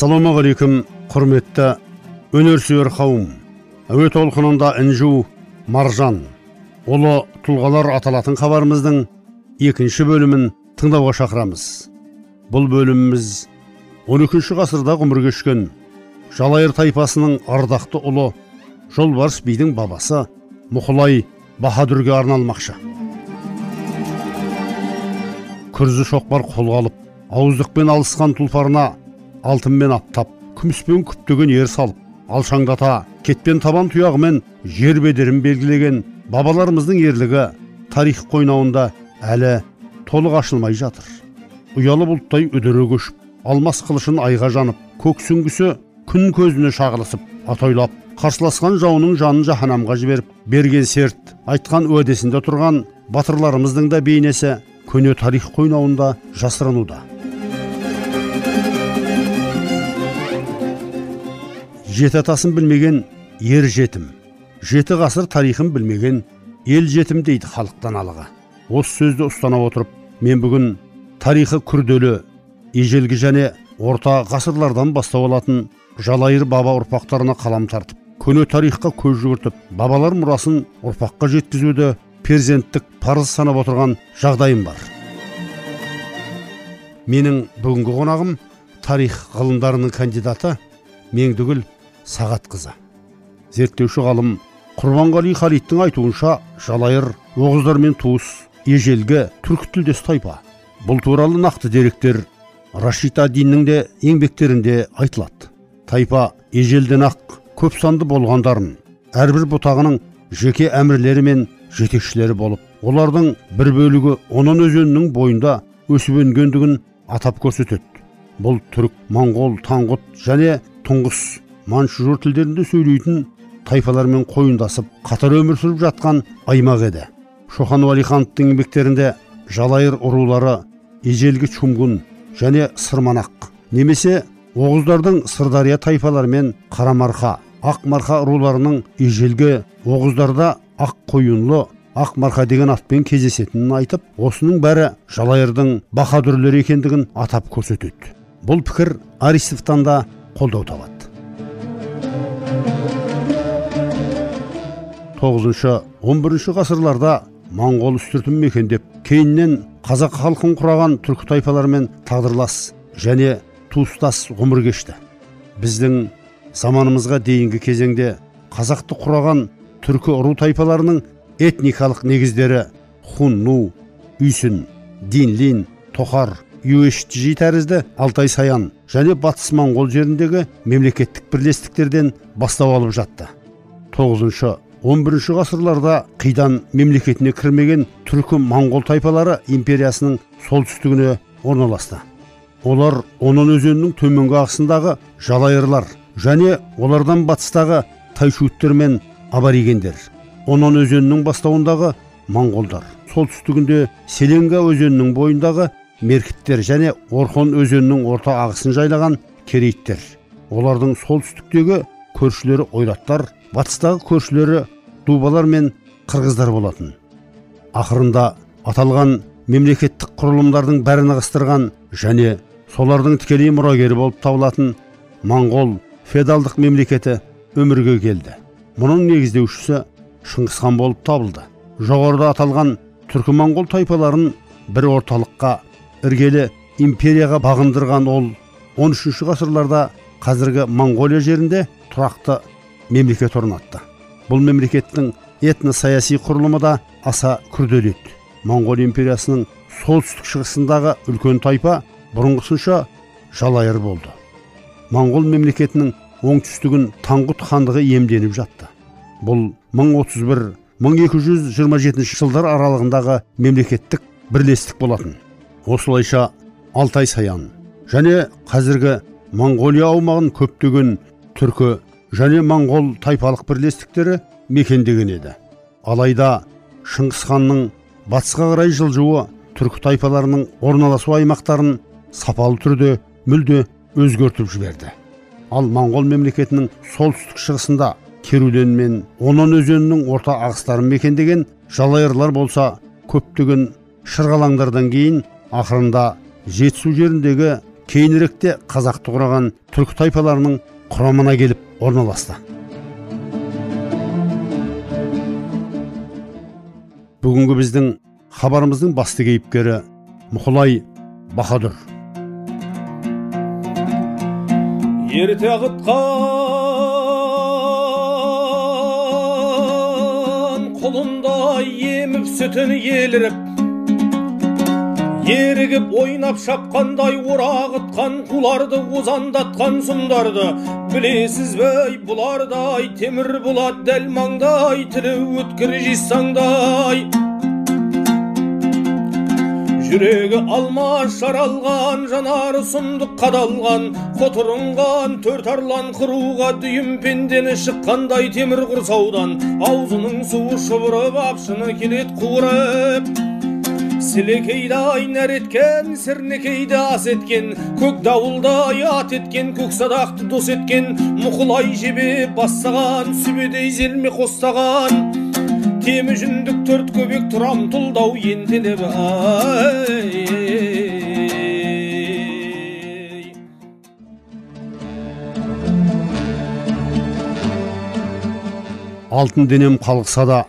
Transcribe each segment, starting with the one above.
ассалаумағалейкум құрметті өнерсүйер қауым. Әуе толқынында інжу маржан ұлы тұлғалар аталатын хабарымыздың екінші бөлімін тыңдауға шақырамыз. Бұл бөліміміз 12 ғасырда ғұмыр кешкен жалайыр тайпасының ардақты ұлы жолбарыс бидің бабасы мұқылай баһадүрге арналмақшы. Күрзі шоқпар қолға алып ауыздықпен алысқан тұлпарына алтынмен аптап күміспен күптеген ер салып алшаңдата кетпен табан тұяғымен жер бедерін белгілеген бабаларымыздың ерлігі тарих қойнауында әлі толық ашылмай жатыр. Ұялы бұлттай үдере көшіп алмас қылышын айға жанып көк сүңгісі күн көзіне шағылысып атойлап қарсыласқан жауының жанын жаһанамға жіберіп берген серт айтқан уәдесінде тұрған батырларымыздың да бейнесі көне тарих қойнауында жасырынуда. Жеті атасын білмеген ер жетім. Жеті ғасыр тарихын білмеген ел жетім дейді халық даналығы осы сөзді ұстана отырып мен бүгін тарихы күрделі ежелгі және орта ғасырлардан бастау алатын жалайыр баба ұрпақтарына қалам тартып көне тарихқа көз жүгіртіп бабалар мұрасын ұрпаққа жеткізуді перзенттік парыз санап отырған жағдайым бар. Менің бүгінгі қонағым тарих ғылымдарының кандидаты меңдігүл сағатқызы зерттеуші ғалым құрбанғали халидтің айтуынша жалайыр оғыздармен туыс ежелгі түркі тілдес тайпа. Бұл туралы нақты деректер рашид адиннің де еңбектерінде айтылады. Тайпа ежелден ақ көп санды болғандарын әрбір бұтағының жеке әмірлері мен жетекшілері болып олардың бір бөлігі онон өзенінің бойында өсіп өнгендігін атап көрсетеді. Бұл түрік моңғол таңғұт және тұңғыс манчжур тілдерінде сөйлейтін тайпалармен қойындасып қатар өмір сүріп жатқан аймақ еді. Шохан уәлихановтың еңбектерінде жалайыр рулары ежелгі чумгун және сырманақ немесе оғыздардың сырдария тайпалары мен қарамарқа ақмарқа руларының ежелгі оғыздарда ақ қойынлы ақмарқа деген атпен кездесетінін айтып осының бәрі жалайырдың баһадүрлері екендігін атап көрсетеді. Бұл пікір аристовтан да қолдау табады тоғызыншы он бірінші ғасырларда моңғол үстіртін мекендеп кейіннен қазақ халқын құраған түркі тайпаларымен тағдырлас және туыстас ғұмыр кешті. Біздің заманымызға дейінгі кезеңде қазақты құраған түркі ру тайпаларының этникалық негіздері хунну үйсін динлин тоқар юешджи тәрізді алтай саян және батыс моңғол жеріндегі мемлекеттік бірлестіктерден бастау алып жатты. Тоғызыншы он бірінші ғасырларда қидан мемлекетіне кірмеген түркі моңғол тайпалары империясының солтүстігіне орналасты. Олар онон өзенінің төменгі ағысындағы жалайырлар және олардан батыстағы тайшуттер мен аборигендер. Онон өзенінің бастауындағы моңғолдар. Солтүстігінде селенга өзенінің бойындағы меркіттер және орхон өзенінің орта ағысын жайлаған керейттер олардың солтүстіктегі көршілері ойраттар батыстағы көршілері дубалар мен қырғыздар болатын. Ақырында аталған мемлекеттік құрылымдардың бәрін ығыстырған және солардың тікелей мұрагері болып табылатын моңғол феодалдық мемлекеті өмірге келді. Мұның негіздеушісі шыңғысхан болып табылды. Жоғарыда аталған түркі моңғол тайпаларын бір орталыққа іргелі империяға бағындырған ол 13 ғасырларда қазіргі моңғолия жерінде тұрақты мемлекет орнатты. Бұл мемлекеттің этно саяси құрылымы да аса күрделі. Еді моңғол империясының солтүстік шығысындағы үлкен тайпа бұрынғысынша жалайыр болды. Моңғол мемлекетінің оңтүстігін таңғұт хандығы иемденіп жатты. Бұл 1031 1227 жылдар аралығындағы мемлекеттік бірлестік болатын. Осылайша алтай саян және қазіргі моңғолия аумағын көптеген түркі және моңғол тайпалық бірлестіктері мекендеген еді. Алайда шыңғыс ханның батысқа қарай жылжуы түркі тайпаларының орналасу аймақтарын сапалы түрде мүлде өзгертіп жіберді. Ал моңғол мемлекетінің солтүстік шығысында керулен мен онон өзенінің орта ағыстарын мекендеген жалайырлар болса көптеген шырғалаңдардан кейін ақырында жетісу жеріндегі кейініректе қазақты құраған түркі тайпаларының құрамына келіп орналасты. Бүгінгі біздің хабарымыздың басты кейіпкері мұқылай баһадүр ерте ағытқан құлындай еміп сүтін еліріп ерігіп ойнап шапқандай орағытқан қуларды озандатқан сұмдарды. Білесіз бей бұлардай темір болат дәл маңдай тілі өткір жисаңдай жүрегі алмас жаралған жанары сұмдық қадалған қотырынған төрт арлан қыруға дүйім пендені шыққандай темір құрсаудан. Аузының суы шұбырып апшыны келет қуырып. Сілекейдай нәр еткен сірнекейді ас еткен көк дауылдай ат еткен көк садақты дос еткен мұқылай жебе бастаған сүбедей зелме қостаған темі жүндік төрт көбек тұрам тұлдау ентелеп ай алтын денем қалғыса да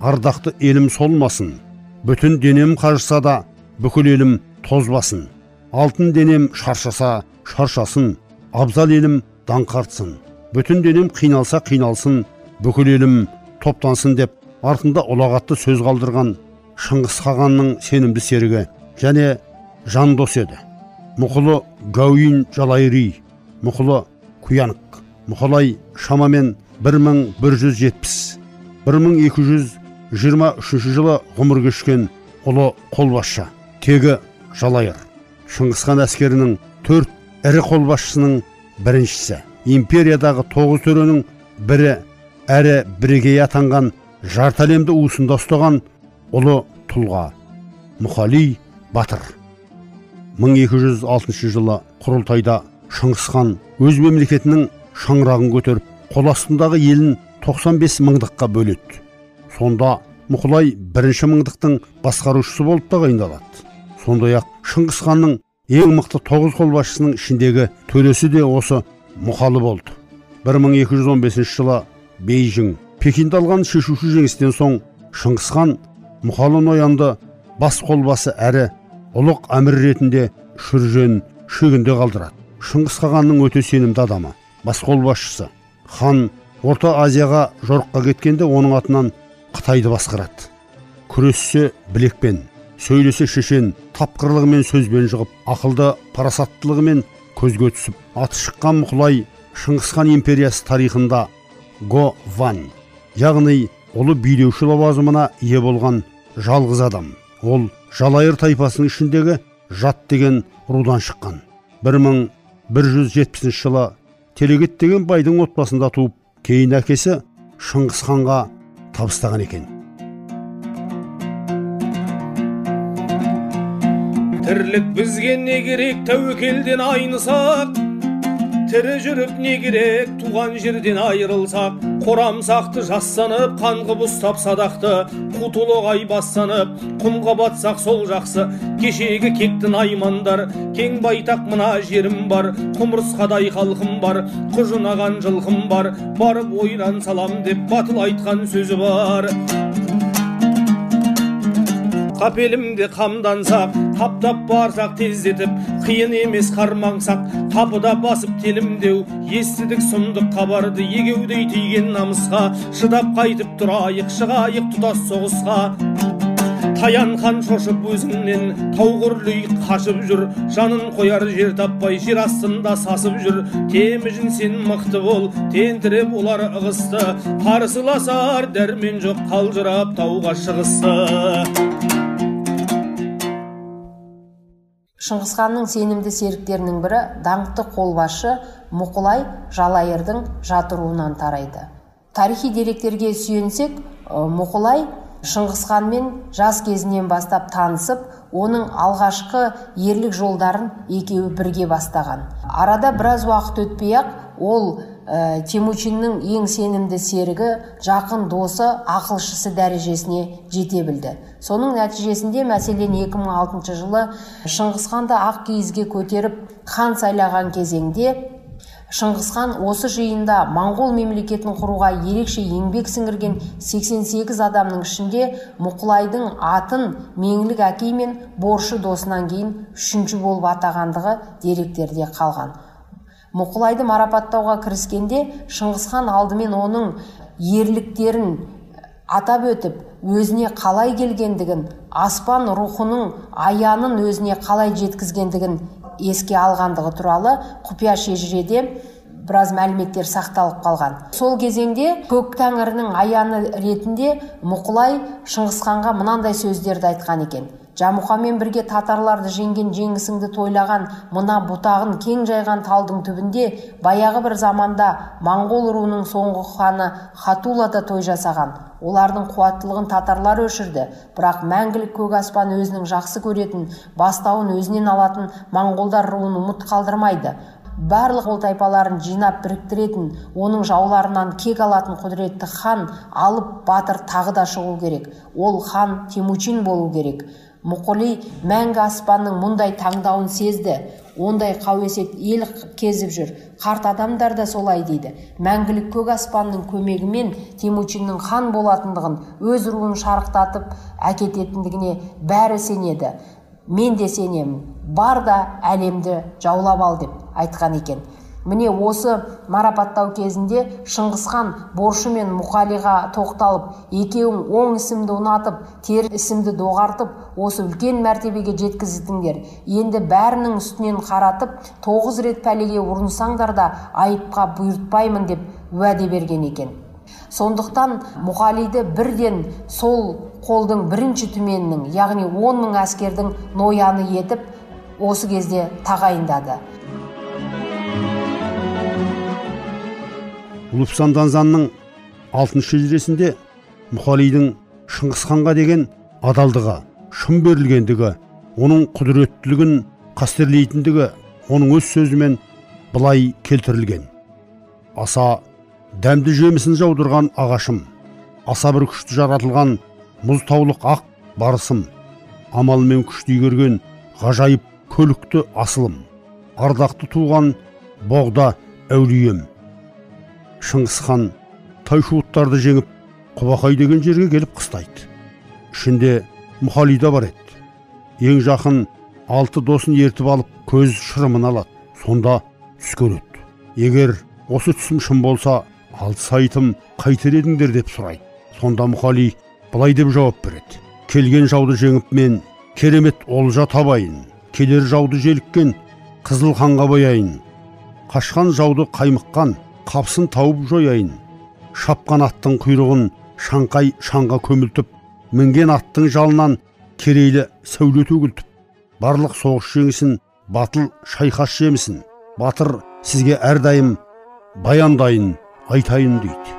ардақты елім солмасын бүтін денем қажыса да бүкіл елім тозбасын. Алтын денем шаршаса шаршасын. Абзал елім даңқартсын бүтін денем қиналса қиналсын бүкіл елім топтансын деп артында ұлағатты сөз қалдырған шыңғыс хағанның сенімді серігі және жан дос еді. Мұқылы гауин жалайри мұқылы куянық мұқылай шамамен 1170 1223 жылы ғұмыр кешкен ұлы қолбасшы тегі жалайыр. Шыңғыс хан әскерінің төрт ірі қолбасшысының біріншісі империядағы тоғыз төренің бірі әрі бірегей атанған жарты әлемді уысында ұстаған ұлы тұлға мұқали батыр. 1206 жылы құрылтайда шыңғыс хан өз мемлекетінің шаңырағын көтеріп қол астындағы елін 95 мыңдыққа бөледі. Сонда мұқылай бірінші мыңдықтың басқарушысы болып тағайындалады сондай ақ шыңғыс ханның ең мықты тоғыз қолбасшысының ішіндегі төресі де осы мұқалы болды. 1215 жылы бейжің пекинде алған шешуші жеңістен соң шыңғыс хан мұқалы ноянды бас қолбасы әрі ұлық әмір ретінде шүржен шөгінде қалдырады. Шыңғыс хағанның өте сенімді адамы бас қолбасшысы. Хан орта азияға жорыққа кеткенде оның атынан қытайды басқарады. Күрессе білекпен сөйлесе шешен тапқырлығымен сөзбен жығып ақылды парасаттылығымен көзге түсіп аты шыққан мұқылай шыңғыс хан империясы тарихында го ван яғни ұлы билеуші лауазымына ие болған жалғыз адам. Ол жалайыр тайпасының ішіндегі жат деген рудан шыққан. 1170 жылы телегет деген байдың отбасында туып кейін әкесі шыңғыс ханға табыстаған екен. Тірлік бізге не керек тәуекелден айнысақ тірі жүріп не керек? Туған жерден айырылсақ қорамсақты жасанып қан қып ұстап садақты қу толағай бастанып құмға батсақ сол жақсы. Кешегі кекті наймандар кең байтақ мына жерім бар. Құмырсқадай халқым бар құжынаған жылқым бар. Барып ойран салам деп батыл айтқан сөзі бар. Қапелімде қамдансақ қаптап барсақ тездетіп қиын емес қармаңсақ қапыда басып телімдеу естідік сұмдық хабарды егеудей тиген намысқа шыдап қайтып тұрайық шығайық тұтас соғысқа таян хан шошып өзіңнен тауқұрлей қашып жүр жанын қояр жер таппай жер астында сасып жүр теміжін сен мықты бол тентіреп олар ығысты қарсыласар дәрмен жоқ қалжырап тауға шығысты шыңғысханның сенімді серіктерінің бірі даңқты қолбасшы мұқылай жалайырдың жаты руынан тарайды. Тарихи деректерге сүйенсек мұқылай шыңғысханмен жас кезінен бастап танысып оның алғашқы ерлік жолдарын екеуі бірге бастаған. Арада біраз уақыт өтпей ақ ол ә, темучиннің ең сенімді серігі жақын досы ақылшысы дәрежесіне жете білді. Соның нәтижесінде мәселен 2006 жылы шыңғысханды ақ киізге көтеріп хан сайлаған кезеңде шыңғысхан осы жиында моңғол мемлекетін құруға ерекше еңбек сіңірген 88 адамның ішінде мұқылайдың атын меңлік әкей мен боршы досынан кейін үшінші болып атағандығы деректерде қалған. Мұқылайды марапаттауға кіріскенде шыңғысхан алдымен оның ерліктерін атап өтіп өзіне қалай келгендігін аспан рухының аянын өзіне қалай жеткізгендігін еске алғандығы туралы құпия шежіреде біраз мәліметтер сақталып қалған. Сол кезеңде көк тәңірінің аяны ретінде мұқылай шыңғысханға мынандай сөздерді айтқан екен. Жамұқамен бірге татарларды жеңген жеңісіңді тойлаған мына бұтағын кең жайған талдың түбінде баяғы бір заманда моңғол руының соңғы ханы хатула да той жасаған. Олардың қуаттылығын татарлар өшірді. Бірақ мәңгілік көк аспан өзінің жақсы көретін бастауын өзінен алатын моңғолдар руын ұмыт қалдырмайды. Барлық ол тайпаларын жинап біріктіретін оның жауларынан кек алатын құдіретті хан алып батыр тағы да шығу керек. Ол хан темучин болу керек. Мұқыли мәңгі аспанның мұндай таңдауын сезді. Ондай қауесет ел кезіп жүр. Қарт адамдар да солай дейді. Мәңгілік көк аспанның көмегімен темучиннің хан болатындығын өз руын шарықтатып әкететіндігіне бәрі сенеді. Мен де сенемін. Бар да әлемді жаулап ал деп айтқан екен. Міне осы марапаттау кезінде шыңғысхан боршы мен мұқалиға тоқталып екеуің оң ісімді ұнатып тер ісімді доғартып осы үлкен мәртебеге жеткіздіңдер енді бәрінің үстінен қаратып тоғыз рет пәлеге ұрынсаңдар да айыпқа бұйыртпаймын деп уәде берген екен. Сондықтан мұқалиды бірден сол қолдың бірінші түменінің яғни он мың әскердің нояны етіп осы кезде тағайындады. Лупсан данзанның алтыншы шежіресінде мұқалидың шыңғысханға деген адалдығы шын берілгендігі оның құдіреттілігін қастерлейтіндігі оның өз сөзімен былай келтірілген. Аса дәмді жемісін жаудырған ағашым аса бір күшті жаратылған мұз таулық ақ барысым амалмен күшті игерген ғажайып көлікті асылым ардақты туған боғда әулием шыңғысхан тайшуыттарды жеңіп құбақай деген жерге келіп қыстайды. Ішінде мұхалида бар еді. Ең жақын алты досын ертіп алып көз шырымын алады. Сонда түс көреді егер осы түсім шын болса алты сайтым қайтер едіңдер деп сұрайды. Сонда мұхали былай деп жауап береді. Келген жауды жеңіп мен керемет олжа табайын келер жауды желіккен қызыл қанға бояйын. Қашқан жауды қаймыққан қапсын тауып жояйын шапқан аттың құйрығын шаңқай шаңға көмілтіп мінген аттың жалынан керейлі сәуле төгілтіп барлық соғыс жеңісін батыл шайқас жемісін батыр сізге әрдайым баяндайын айтайын дейді.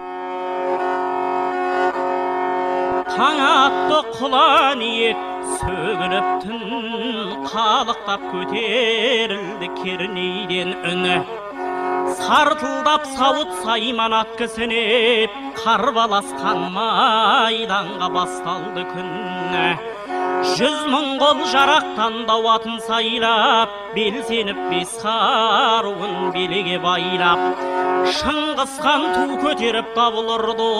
Таң атты құла ниет сөгіліп түн қалықтап көтерілді кернейден үні. Сартылдап сауыт сайман ат кісінеп қарбаласқан майданға басталды күн жүз мың қол жарақтандау атын сайлап белсеніп бес қаруын белге байлап шыңғысхан ту көтеріп дабыл ұрды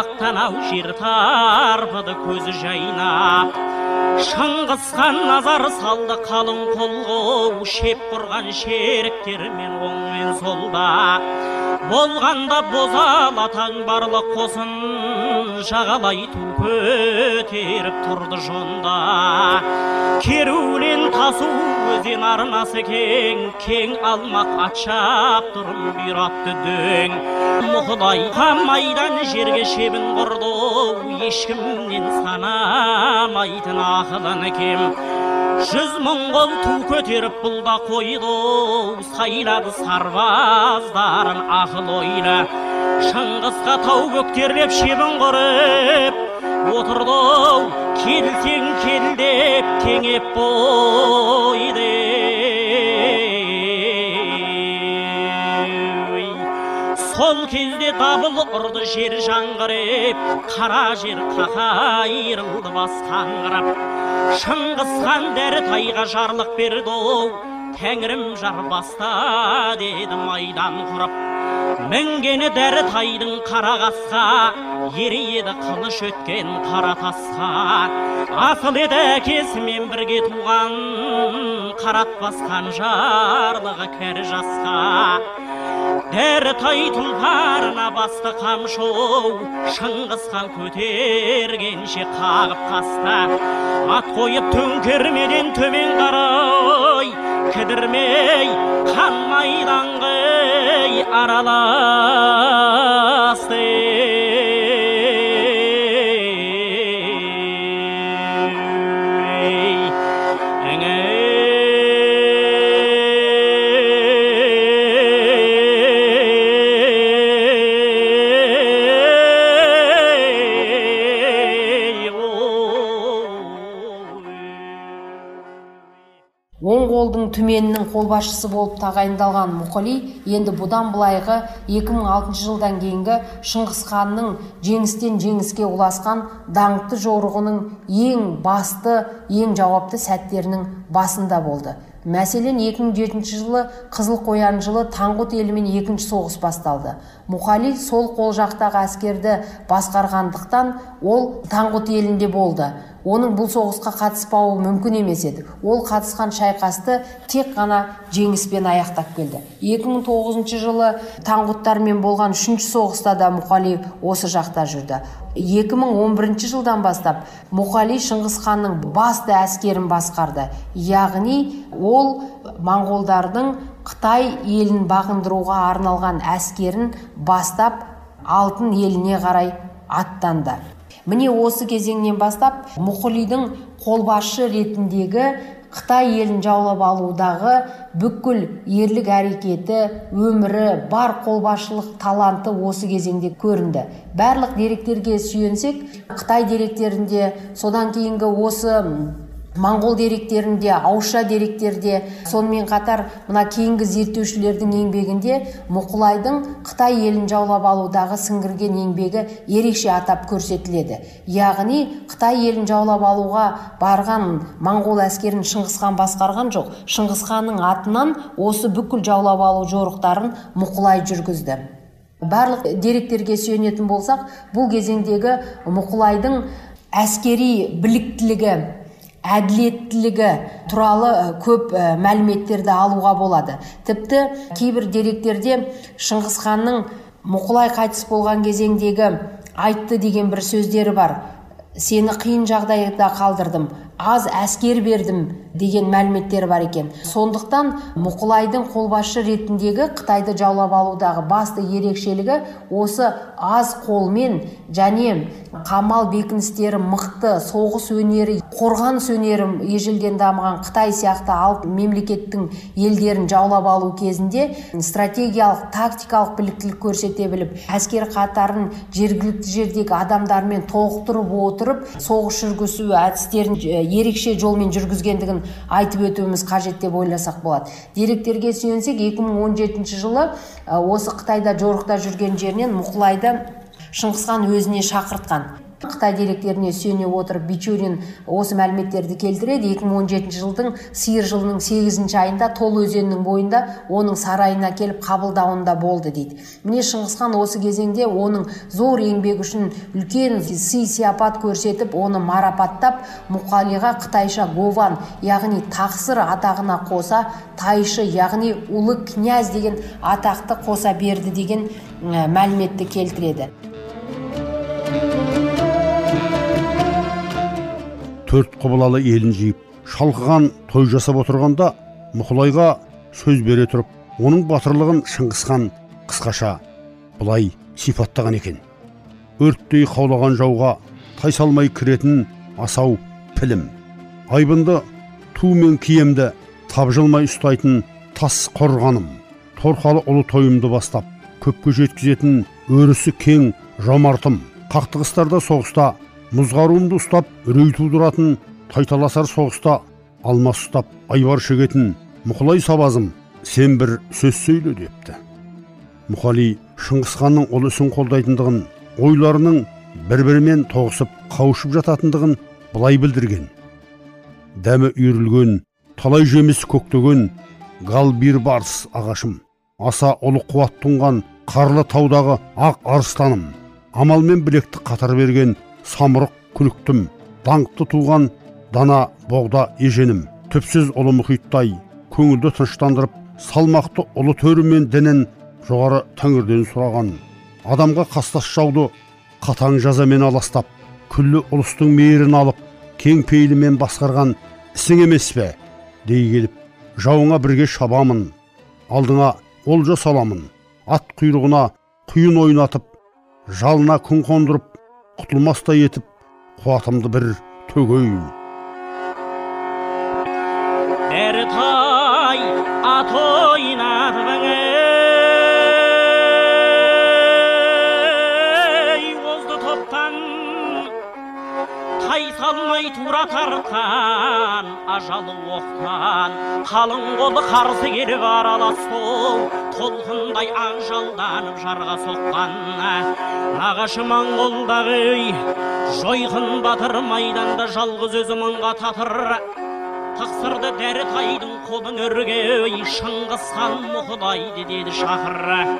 ақ танау жер тарпыды көзі жайнап шыңғысхан назар салды қалың қолға шеп құрған шеріктермен оң мен солда. Болғанда бозала барлық қосын жағалай ту көтеріп тұрды жонда. Керуен тасу өзен арнасы кең кең алмақ ат шаптырым бұйратты дөң. Мұқылай майдан жерге шебін құрды ешкімнен санамайтын ақылын кем? Жүз қол ту көтеріп бұл да қойды сайлады сарбаздарын ақыл ойлы шыңғысқа тау бөктерлеп шебін құрып отырды келсең кел деп теңеп қойды. Кезде дабыл ұрды жер жаңғырып қара жер қақайырылды бас қаңғырап шыңғыс хан дәрі тайға жарлық берді оу тәңірім жар баста деді майдан құрып. Мінгені дәрі тайдың қара қасқа ері еді қылыш өткен қара тасқа. Асыл еді әкесімен бірге туған қаратпасқан жарлығы кәрі жасқа. Дәрі тай басты хан көтергенше қағып таста ат қойып төңкермеден төмен қарай кідірмей қан майданғы араласты қолдың түменінің қолбасшысы болып тағайындалған мұқали енді бұдан былайғы 2006 жылдан кейінгі шыңғыс ханның жеңістен жеңіске ұласқан даңқты жорығының ең басты ең жауапты сәттерінің басында болды. Мәселен 2007 жылы қызыл қоян жылы таңғұт елімен екінші соғыс басталды. Мұқали сол қол жақтағы әскерді басқарғандықтан ол таңғұт елінде болды. Оның бұл соғысқа қатыспауы мүмкін емес еді. Ол қатысқан шайқасты тек қана жеңіспен аяқтап келді. 2009 жылы таңғұттармен болған үшінші соғыста да мұқали осы жақта жүрді. 2011 жылдан бастап мұқали шыңғыс ханның басты әскерін басқарды. Яғни ол моңғолдардың қытай елін бағындыруға арналған әскерін бастап алтын еліне қарай аттанды. Міне осы кезеңнен бастап мұқылидың қолбасшы ретіндегі қытай елін жаулап алудағы бүкіл ерлік әрекеті өмірі бар қолбасшылық таланты осы кезеңде көрінді. Барлық деректерге сүйенсек қытай деректерінде содан кейінгі осы моңғол деректерінде ауызша деректерде сонымен қатар мына кейінгі зерттеушілердің еңбегінде мұқылайдың қытай елін жаулап алудағы сіңірген еңбегі ерекше атап көрсетіледі. Яғни қытай елін жаулап алуға барған моңғол әскерін шыңғыс хан басқарған жоқ. Шыңғыс ханның атынан осы бүкіл жаулап алу жорықтарын мұқылай жүргізді. Барлық деректерге сүйенетін болсақ бұл кезеңдегі мұқылайдың әскери біліктілігі әділеттілігі туралы көп мәліметтерді алуға болады. Тіпті кейбір деректерде шыңғыс ханның мұқылай қайтыс болған кезеңдегі айтты деген бір сөздері бар. Сені қиын жағдайда қалдырдым аз әскер бердім деген мәліметтер бар екен. Сондықтан мұқылайдың қолбасшы ретіндегі қытайды жаулап алудағы басты ерекшелігі осы аз қолмен және қамал бекіністері мықты соғыс өнері қорғаныс өнері ежелден дамыған қытай сияқты алып мемлекеттің елдерін жаулап алу кезінде стратегиялық тактикалық біліктілік көрсете біліп әскер қатарын жергілікті жердегі адамдармен толықтырып отырып соғыс жүргізу әдістерін ерекше жолмен жүргізгендігін айтып өтуіміз қажет деп ойласақ болады. Деректерге сүйенсек 2017 жылы осы қытайда жорықта жүрген жерінен мұқылайды шыңғыс хан өзіне шақыртқан. Қытай деректеріне сүйене отырып бичурин осы мәліметтерді келтіреді. 2017 жылдың сиыр жылының сегізінші айында тол өзенінің бойында оның сарайына келіп қабылдауында болды дейді. Міне шыңғыс хан осы кезеңде оның зор еңбегі үшін үлкен сый сияпат көрсетіп оны марапаттап мұқалиға қытайша гован яғни тақсыр атағына қоса тайшы яғни ұлы князь деген атақты қоса берді деген мәліметті келтіреді. Төрт құбылалы елін жиып шалқыған той жасап отырғанда мұқылайға сөз бере тұрып оның батырлығын шыңғысхан қысқаша былай сипаттаған екен. Өрттей қаулаған жауға тайсалмай кіретін асау пілім. Айбынды ту мен киемді тапжылмай ұстайтын тас қорғаным. Торқалы ұлы тойымды бастап көпке жеткізетін өрісі кең жомартым. Қақтығыстарда соғыста мұзғаруымды ұстап үрей тудыратын тайталасар соғыста алмас ұстап айбар шегетін мұқылай сабазым сен бір сөз сөйле депті мұқали шыңғысханның ұлы ісін қолдайтындығын ойларының бір бірімен тоғысып қауышып жататындығын былай білдірген дәмі үйірілген талай жеміс көктеген гал бір барс ағашым аса ұлы қуат тұнған қарлы таудағы ақ арыстаным амалмен білекті қатар берген самұрық күліктім. Даңқты туған дана боғда еженім. Түпсіз ұлы мұхиттай көңілді тыныштандырып салмақты ұлы төрімен дінін жоғары тәңірден сұраған. Адамға қастас жауды қатаң жазамен аластап күллі ұлыстың мейірін алып кең пейілімен басқарған ісің емес пе? Дей келіп жауыңа бірге шабамын алдыңа олжа саламын. Ат құйрығына құйын ойнатып жалына күн қондырып құтылмастай етіп қуатымды бір төгейін дәртай ат ойнатып ей озды топтан тайсалмай тура тартқан ажалы оқтан қалың қолы қарсы келіп аралас толқындай ақжалданып жарға соққан нағашы моңғолдағы жойқын батыр майданда жалғыз өзі мыңға татыр. Тықсырды дәрітайдың қолын өргей шыңғыс хан мұқылайды деді шақыр.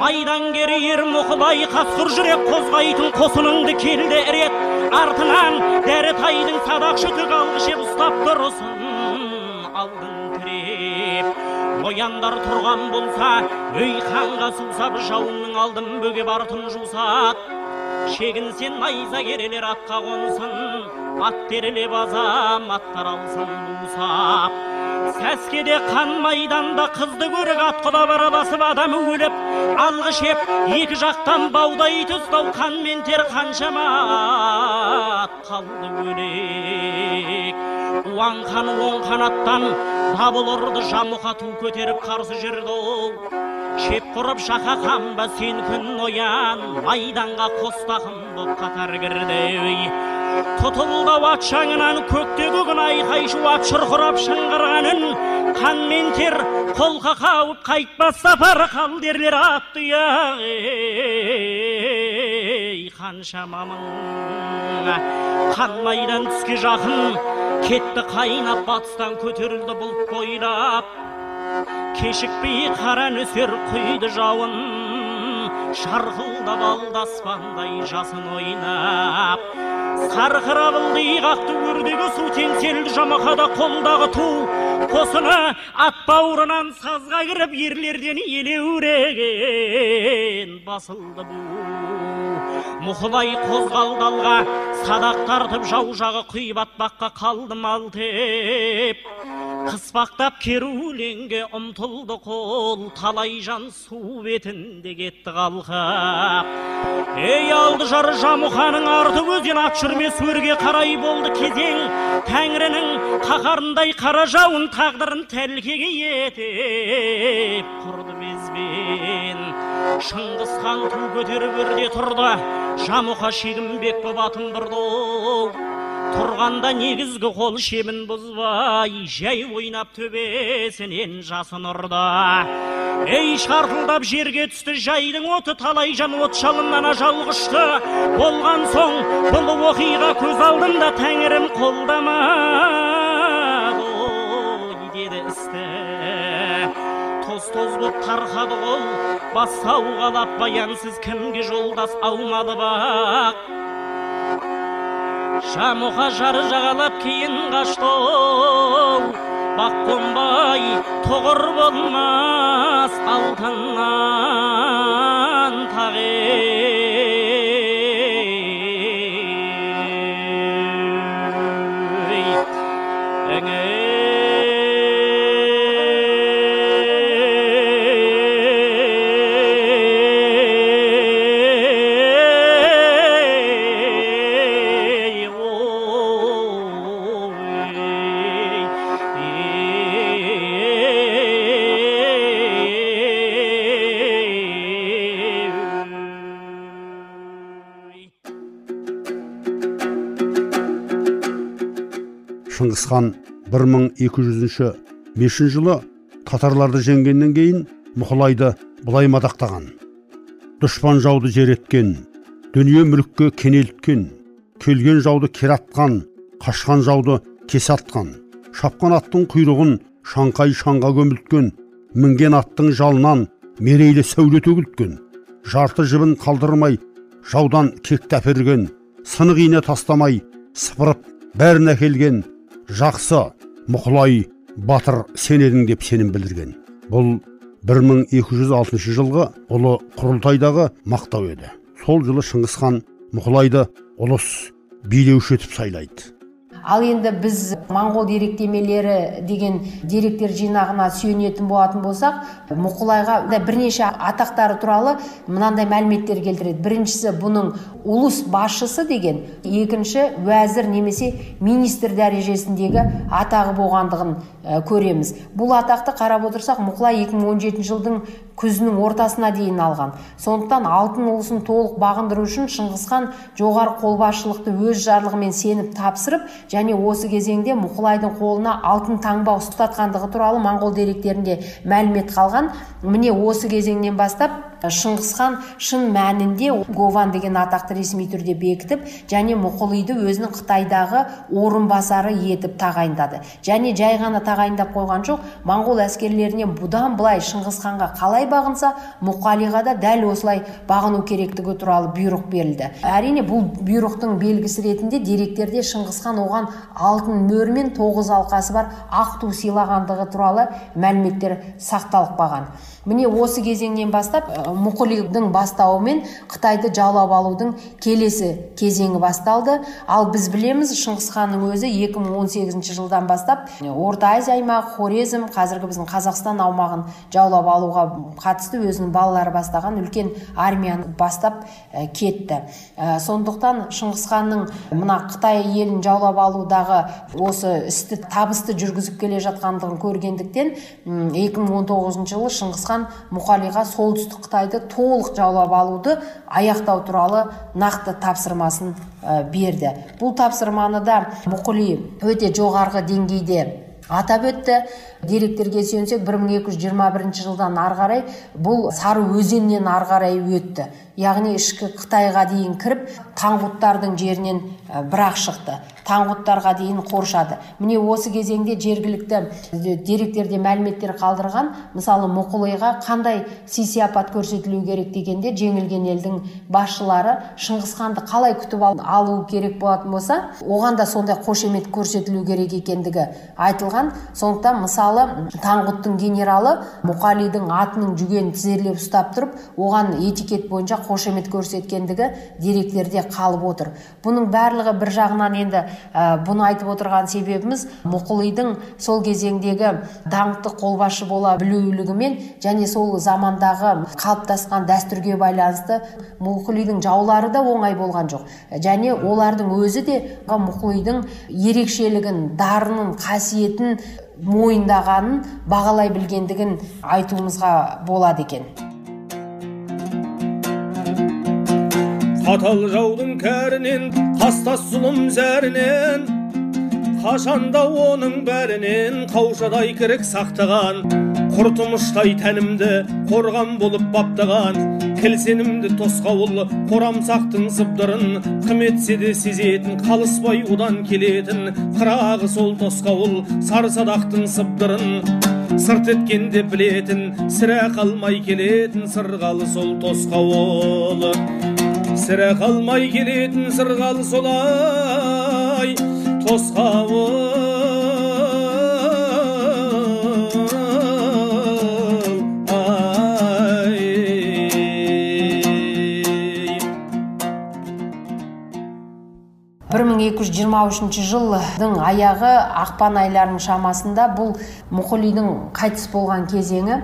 Майдангер ер мұқылай қасқыр жүрек қозғайтын қосыныңды келді рет артынан дәрітайдың садақшы түк алғышеп ұстап тұрсын алдын. тіреп нояндар тұрған болса өй ханға сусап жауының алдын бөгеп артын жусат. Шегінсен найза керелер атқа қонсын ат терелеп азаматтар алсын бусап сәскеде қан майданда қызды көрік атқылап араласып адам өліп алғы шеп екі жақтан баудай тұстау қан мен тер қаншама ат қалды өлек. Уан хан оң қанаттан дабыл ұрды жамұқа ту көтеріп қарсы жүрді ол. Шеп құрып шақа қамба сен күн ноян майданға қос тақым боп қатар кірді тұтылдау ат шаңынан көктегі күн айқай шу ат шұрқырап шыңғырған үн қан мен тер қолқа қауып қайтпас сапар қал дерлер атты ей қаншама мың қан майдан түске жақын кетті қайнап батыстан көтерілді бұлт бойлап кешікпей қара нөсер құйды жауын шарқылдап алды аспандай жасын ойнап. Сарқырап ылдый қақты өрдегі су теңселді жамахада қолдағы ту қосыны ат бауырынан сазға кіріп ерлерден елеуреген басылды бу мұқылай қозғалды алға садақ тартып жау жағы құй батпаққа қалды малтеп қыспақтап керуленге ұмтылды қол талай жан су бетінде кетті қалқап ей алды жар жамұқаның арты өзен ат жүрмес өрге қарай болды кезең тәңірінің қаһарындай қара жауын тағдырын тәлкеге етіп құрды безбен шыңғыс хан ту көтеріп өрде тұрды жамұқа шегінбек боп атын бұрды тұрғанда негізгі қол шебін бұзбай жай ойнап төбесінен жасын ұрды. Ей шартылдап жерге түсті жайдың оты талай жан от жалыннан ажал құшты. Болған соң бұл оқиға көз алдымда тәңірім қолдамады ой деді істі. Тоз тоз боп тарқады қол бас сауғалап баянсыз кімге жолдас аумады бақ. Жамұқа жары жағалап кейін қашты оу бақ қонбай тұғыр болмас алтыннан тағы. Хан 1200 бесінші жылы татарларды жеңгеннен кейін мұқылайды былай мадақтаған. Дұшпан жауды жер еткен дүние мүлікке кенелткен келген жауды кератқан қашқан жауды кесе атқан шапқан аттың құйрығын шаңқай шаңға көмілткен мінген аттың жалынан мерейлі сәуле төгілткен жарты жібін қалдырмай жаудан кекті әперген сынық ине тастамай сыпырып бәрін әкелген жақсы мұқылай батыр сен едің деп сенім білдірген. Бұл 1206 жылғы ұлы құрылтайдағы мақтау еді. Сол жылы шыңғыс хан мұқылайды ұлыс билеуші етіп сайлайды. Ал енді біз моңғол деректемелері деген деректер жинағына сүйенетін болатын болсақ мұқылайға бірнеше атақтары туралы мынандай мәліметтер келтіреді. Біріншісі бұның улус басшысы деген екінші уәзір немесе министр дәрежесіндегі атағы болғандығын көреміз. Бұл атақты қарап отырсақ мұқылай 2017 жылдың күзінің ортасына дейін алған. Сондықтан алтын ұлысын толық бағындыру үшін шыңғыс хан жоғары қолбасшылықты өз жарлығымен сеніп тапсырып және осы кезеңде мұқылайдың қолына алтын таңба ұстатқандығы туралы моңғол деректерінде мәлімет қалған. Міне осы кезеңнен бастап шыңғыс хан шын мәнінде гован деген атақты ресми түрде бекітіп және мұқылиды өзінің қытайдағы орынбасары етіп тағайындады. Және жай ғана тағайындап қойған жоқ моңғол әскерлеріне бұдан былай шыңғыс ханға қалай бағынса мұқалиға да дәл осылай бағыну керектігі туралы бұйрық берілді. Әрине бұл бұйрықтың белгісі ретінде деректерде шыңғыс хан оған алтын мөр мен тоғыз алқасы бар ақ ту сыйлағандығы туралы мәліметтер сақталып қалған. Міне осы кезеңнен бастап мұқылидың бастауымен қытайды жаулап алудың келесі кезеңі басталды. Ал біз білеміз шыңғыс ханның өзі 2018 жылдан бастап орта азия аймағы хорезм қазіргі біздің қазақстан аумағын жаулап алуға қатысты өзінің балалары бастаған үлкен армияны бастап кетті. Сондықтан шыңғыс ханның мына қытай елін жаулап алудағы осы істі табысты жүргізіп келе жатқандығын көргендіктен 2019 жылы шыңғыс хан мұқалиға солтүстік қытай қытайды толық жаулап алуды аяқтау туралы нақты тапсырмасын берді. Бұл тапсырманы да мұқыли өте жоғарғы деңгейде атап өтті. Деректерге сүйенсек 1221 жылдан ары қарай бұл сары өзеннен ары қарай өтті. Яғни ішкі қытайға дейін кіріп таңғұттардың жерінен бірақ шықты. Таңғұттарға дейін қоршады. Міне осы кезеңде жергілікті деректерде мәліметтер қалдырған мысалы мұқылиға қандай сый сияпат көрсетілу керек дегенде жеңілген елдің басшылары шыңғыс ханды қалай күтіп алу керек болатын болса оған да сондай қошемет көрсетілу керек екендігі айтылған. Сондықтан мысалы таңғұттың генералы мұқалидың атының жүгенін тізерлеп ұстап тұрып оған этикет бойынша қошемет көрсеткендігі деректерде қалып отыр. Бұның барлығы бір жағынан енді бұны айтып отырған себебіміз мұқылидың сол кезеңдегі даңқты қолбасшы бола білулігімен және сол замандағы қалыптасқан дәстүрге байланысты мұқылидың жаулары да оңай болған жоқ. Және олардың өзі де мұқылидың ерекшелігін дарынын қасиетін мойындағанын бағалай білгендігін айтуымызға болады екен. Қатал жаудың кәрінен қастас зұлым зәрінен қашанда оның бәрінен қаушадай кірік сақтаған. Құртымыштай тәнімді қорған болып баптаған келсенімді тосқауыл қорамсақтың сыбдырын кім етсе де сезетін қалыспай одан келетін қырағы сол тосқауыл сарсадақтың сыбдырын сырт еткенде білетін сірә қалмай келетін сырғалы сол тосқауыл сірә қалмай келетін сырғалы солай тосқауыл 1223 жылдың аяғы ақпан айларының шамасында бұл мұқұлидың қайтыс болған кезеңі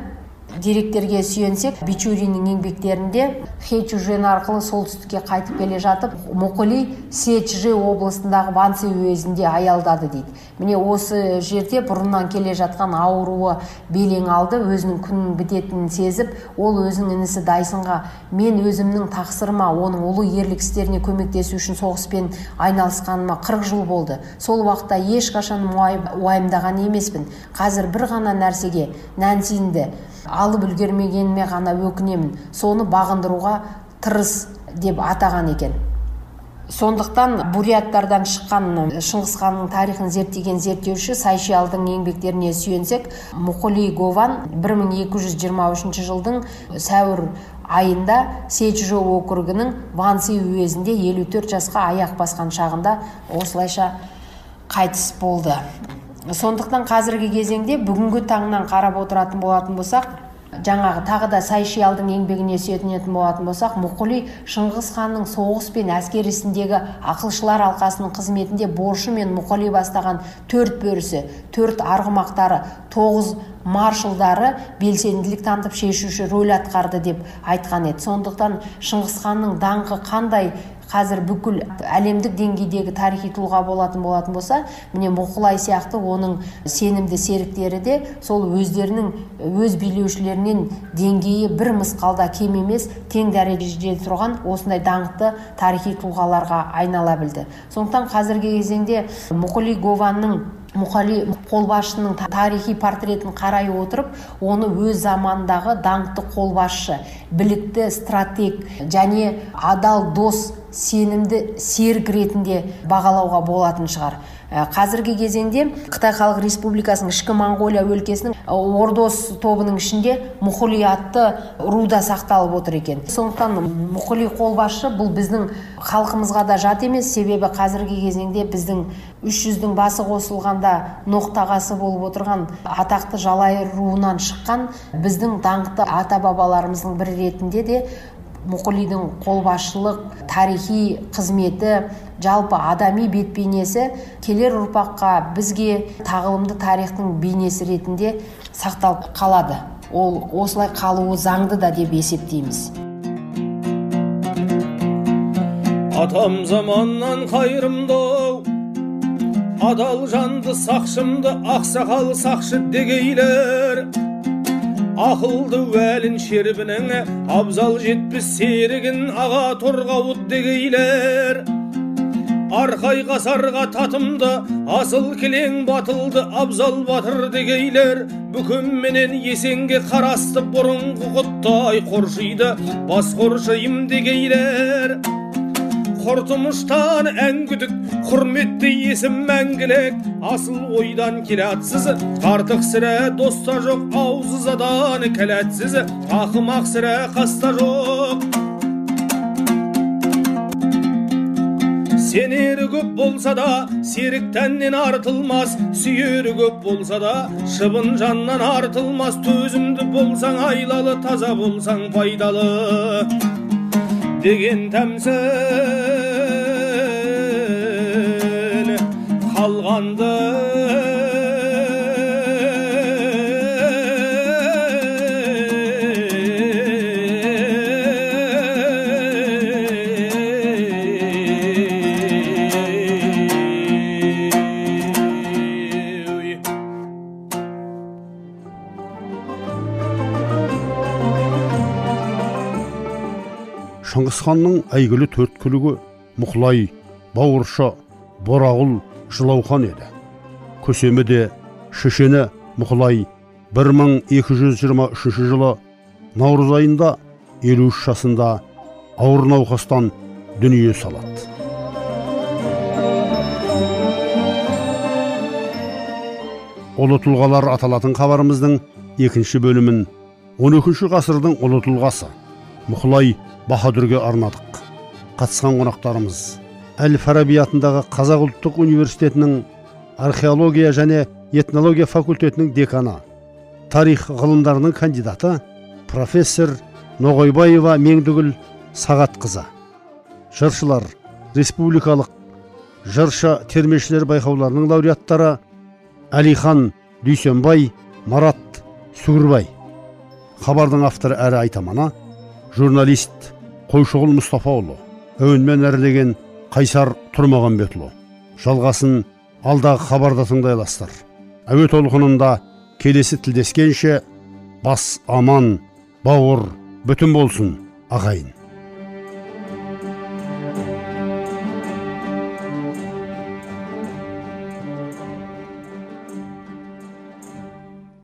деректерге сүйенсек бичуриннің еңбектерінде хэчужен арқылы солтүстікке қайтып келе жатып мұқыли сечжи облысындағы ванси уезінде аялдады дейді. Міне осы жерде бұрыннан келе жатқан ауруы белең алды өзінің күннің бітетінін сезіп ол өзінің інісі дайсынға мен өзімнің тақсырыма оның ұлы ерлік істеріне көмектесу үшін соғыспен айналысқаныма қырық жыл болды. Сол уақытта ешқашан уайымдаған емеспін. Қазір бір ғана нәрсеге нәнсинді алып үлгермегеніме ғана өкінемін. Соны бағындыруға тырыс деп атаған екен. Сондықтан буряттардан шыққан шыңғыс ханның тарихын зерттеген зерттеуші сайшиалдың еңбектеріне сүйенсек мұқоли гован 1223 жылдың сәуір айында сечжо округінің ванси уезінде 54 жасқа аяқ басқан шағында осылайша қайтыс болды. Сондықтан қазіргі кезеңде бүгінгі таңнан қарап отыратын болатын болсақ жаңағы тағы да сайшиялдың еңбегіне сүйенетін болатын болсақ мұқұли шыңғыс ханның соғыс пен әскер ісіндегі ақылшылар алқасының қызметінде боршы мен мұқали бастаған төрт бөрісі төрт арғымақтары тоғыз маршалдары белсенділік танытып шешуші рөл атқарды деп айтқан еді. Сондықтан шыңғыс ханның даңқы қандай қазір бүкіл әлемдік деңгейдегі тарихи тұлға болатын болатын болса міне мұқылай сияқты оның сенімді серіктері де сол өздерінің өз билеушілерінен деңгейі бір мысқалда кем емес тең дәрежеде тұрған осындай даңқты тарихи тұлғаларға айнала білді. Сондықтан қазіргі кезеңде мұқали гованның мұқали қолбасшының тарихи портретін қарай отырып оны өз заманындағы даңқты қолбасшы білікті стратег және адал дос сенімді серік ретінде бағалауға болатын шығар. Қазіргі кезеңде қытай халық республикасының ішкі моңғолия өлкесінің ордос тобының ішінде мұхули атты руда сақталып отыр екен. Сондықтан мұхули қолбасшы бұл біздің халқымызға да жат емес. Себебі қазіргі кезеңде біздің үш жүздің басы қосылғанда ноқтағасы болып отырған атақты жалайыр руынан шыққан біздің даңқты ата бабаларымыздың бірі ретінде де мұқылидың қолбасшылық тарихи қызметі жалпы адами бет бейнесі келер ұрпаққа бізге тағылымды тарихтың бейнесі ретінде сақталып қалады. Ол осылай қалуы заңды да деп есептейміз. Атам заманнан қайырымды адал жанды сақшымды ақсақал сақшы дегейлер. Ақылды уәлін шербінің абзал жетпіс серігін аға торғауыт дегейлер. Арқай қасарға татымды асыл кілең батылды абзал батыр дегейлер. Бүкімменен есенге қарасты бұрынғы құттай қоршиды бас қоршайым дегейлер. Құртымыштан әңгүдік құрметті есім мәңгілік асыл ойдан келатсыз артық сірә доста жоқ аузызадан кәләтсіз ақымақ сірә қаста жоқ сенері көп болса да серік тәннен артылмас сүйері көп болса да шыбын жаннан артылмас төзімді болсаң айлалы таза болсаң пайдалы деген тәмсіл шыңғыс ханның әйгілі төрт күлігі мұқлай бауырша борағұл жылаухан еді. Көсемі де шешені мұқлай 1223 жылы наурыз айында 53 жасында ауыр науқастан дүние салады. Ұлы тұлғалар аталатын хабарымыздың екінші бөлімін 12 ғасырдың ұлы тұлғасы мұқлай баһадүрге арнадық. Қатысқан қонақтарымыз әл фараби атындағы қазақ ұлттық университетінің археология және этнология факультетінің деканы тарих ғылымдарының кандидаты профессор ноғайбаева меңдігүл сағатқызы. Жыршылар республикалық жыршы термешілер байқауларының лауреаттары әлихан дүйсенбай марат сүгірбай хабардың авторы әрі айтаманы журналист қойшығұл мұстафаұлы. Әуенмен әрлеген қайсар тұрмағанбетұлы жалғасын алдағы хабарда тыңдай аласыздар әуе толқынында келесі тілдескенше бас аман бауыр бүтін болсын ағайын